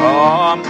Am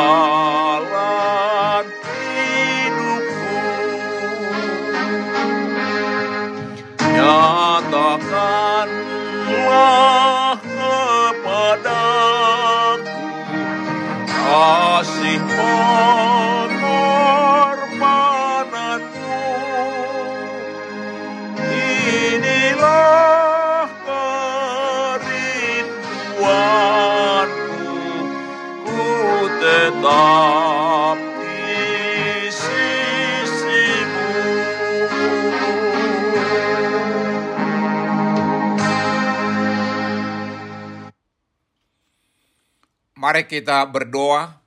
jalan hidupku. Nyatakanlah kepadaku kasih Mari kita berdoa.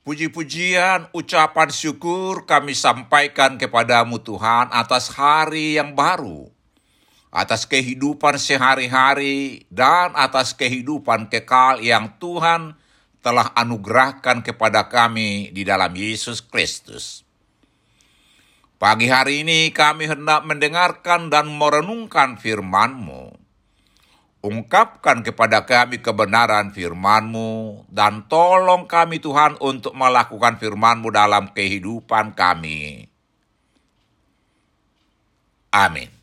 Puji-pujian, ucapan syukur kami sampaikan kepadamu Tuhan atas hari yang baru. Atas kehidupan sehari-hari dan atas kehidupan kekal yang Tuhan telah anugerahkan kepada kami di dalam Yesus Kristus. Pagi hari ini kami hendak mendengarkan dan merenungkan firman-Mu. Ungkapkan kepada kami kebenaran firman-Mu dan tolong kami Tuhan untuk melakukan firman-Mu dalam kehidupan kami. Amin.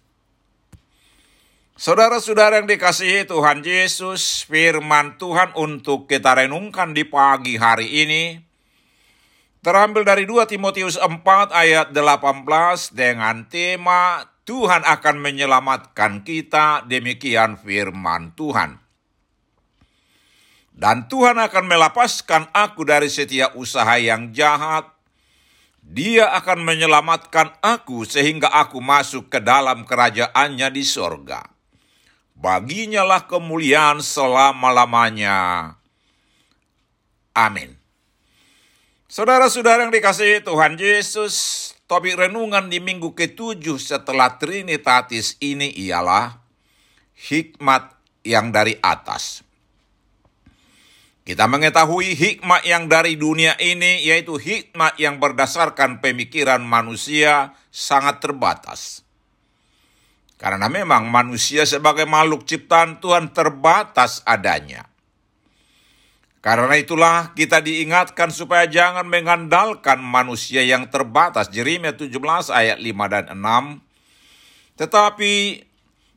Saudara-saudara yang dikasihi Tuhan Yesus, firman Tuhan untuk kita renungkan di pagi hari ini terambil dari 2 Timotius 4 ayat 18 dengan tema Tuhan akan menyelamatkan kita, demikian firman Tuhan. Dan Tuhan akan melepaskan aku dari setiap usaha yang jahat. Dia akan menyelamatkan aku sehingga aku masuk ke dalam kerajaannya di sorga. Baginya lah kemuliaan selama-lamanya. Amin. Saudara-saudara yang dikasihi Tuhan Yesus, topik renungan di minggu ketujuh setelah Trinitatis ini ialah hikmat yang dari atas. Kita mengetahui hikmat yang dari dunia ini yaitu hikmat yang berdasarkan pemikiran manusia sangat terbatas. Karena memang manusia sebagai makhluk ciptaan Tuhan terbatas adanya. Karena itulah kita diingatkan supaya jangan mengandalkan manusia yang terbatas. Jeremia 17 ayat 5 dan 6. Tetapi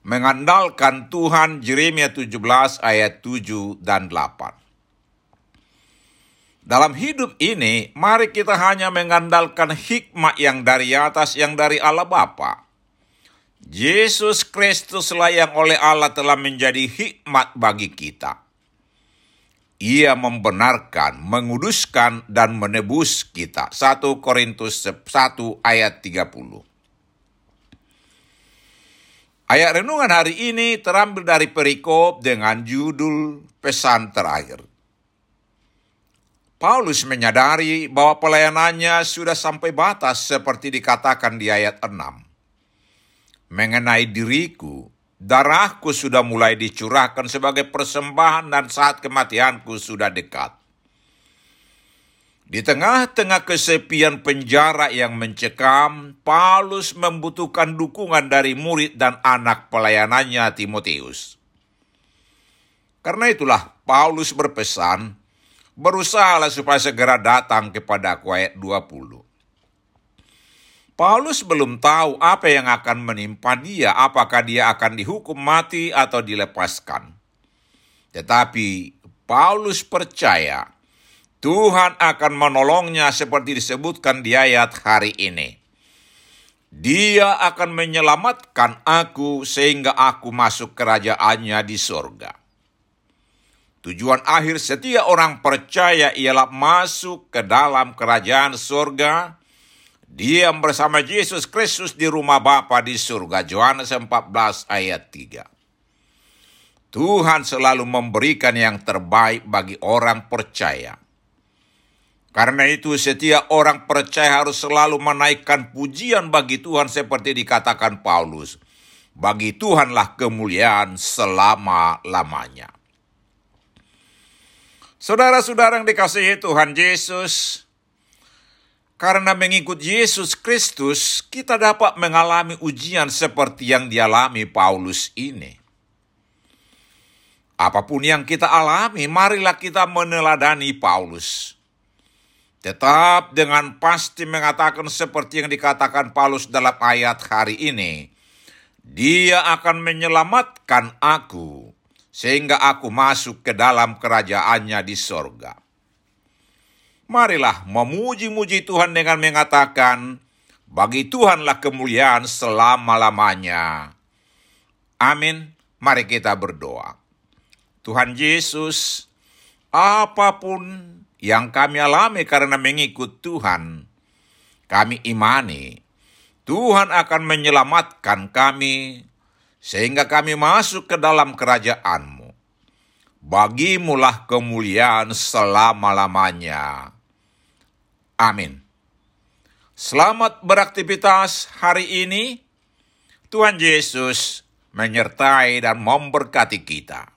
mengandalkan Tuhan Jeremia 17 ayat 7 dan 8. Dalam hidup ini, mari kita hanya mengandalkan hikmat yang dari atas, yang dari Allah Bapa. Yesus Kristuslah yang oleh Allah telah menjadi hikmat bagi kita. ia membenarkan, menguduskan, dan menebus kita. 1 Korintus 1 ayat 30. Ayat renungan hari ini terambil dari perikop dengan judul pesan terakhir. Paulus menyadari bahwa pelayanannya sudah sampai batas seperti dikatakan di ayat 6. Mengenai diriku, darahku sudah mulai dicurahkan sebagai persembahan dan saat kematianku sudah dekat. Di tengah-tengah kesepian penjara yang mencekam, Paulus membutuhkan dukungan dari murid dan anak pelayanannya Timotius. Karena itulah Paulus berpesan, berusahalah supaya segera datang kepada aku ayat 20. Paulus belum tahu apa yang akan menimpa dia, apakah dia akan dihukum mati atau dilepaskan. Tetapi Paulus percaya Tuhan akan menolongnya seperti disebutkan di ayat hari ini. Dia akan menyelamatkan aku sehingga aku masuk kerajaannya di sorga. Tujuan akhir setiap orang percaya ialah masuk ke dalam kerajaan sorga, diam bersama Yesus Kristus di rumah Bapa di surga. Yohanes 14 ayat 3. Tuhan selalu memberikan yang terbaik bagi orang percaya. Karena itu setiap orang percaya harus selalu menaikkan pujian bagi Tuhan seperti dikatakan Paulus. Bagi Tuhanlah kemuliaan selama-lamanya. Saudara-saudara yang dikasihi Tuhan Yesus, karena mengikut Yesus Kristus, kita dapat mengalami ujian seperti yang dialami Paulus ini. Apa pun yang kita alami, marilah kita meneladani Paulus tetap dengan pasti mengatakan seperti yang dikatakan Paulus dalam ayat hari ini. Dia akan menyelamatkan aku sehingga aku masuk ke dalam kerajaannya di sorga. Marilah memuji-muji Tuhan dengan mengatakan, bagi Tuhanlah kemuliaan selama-lamanya. Amin. Mari kita berdoa. Tuhan Yesus, apa pun yang kami alami karena mengikut Tuhan, kami imani Tuhan akan menyelamatkan kami sehingga kami masuk ke dalam kerajaanmu. Bagimulah kemuliaan selama-lamanya. Amin. Selamat beraktivitas hari ini. Tuhan Yesus menyertai dan memberkati kita.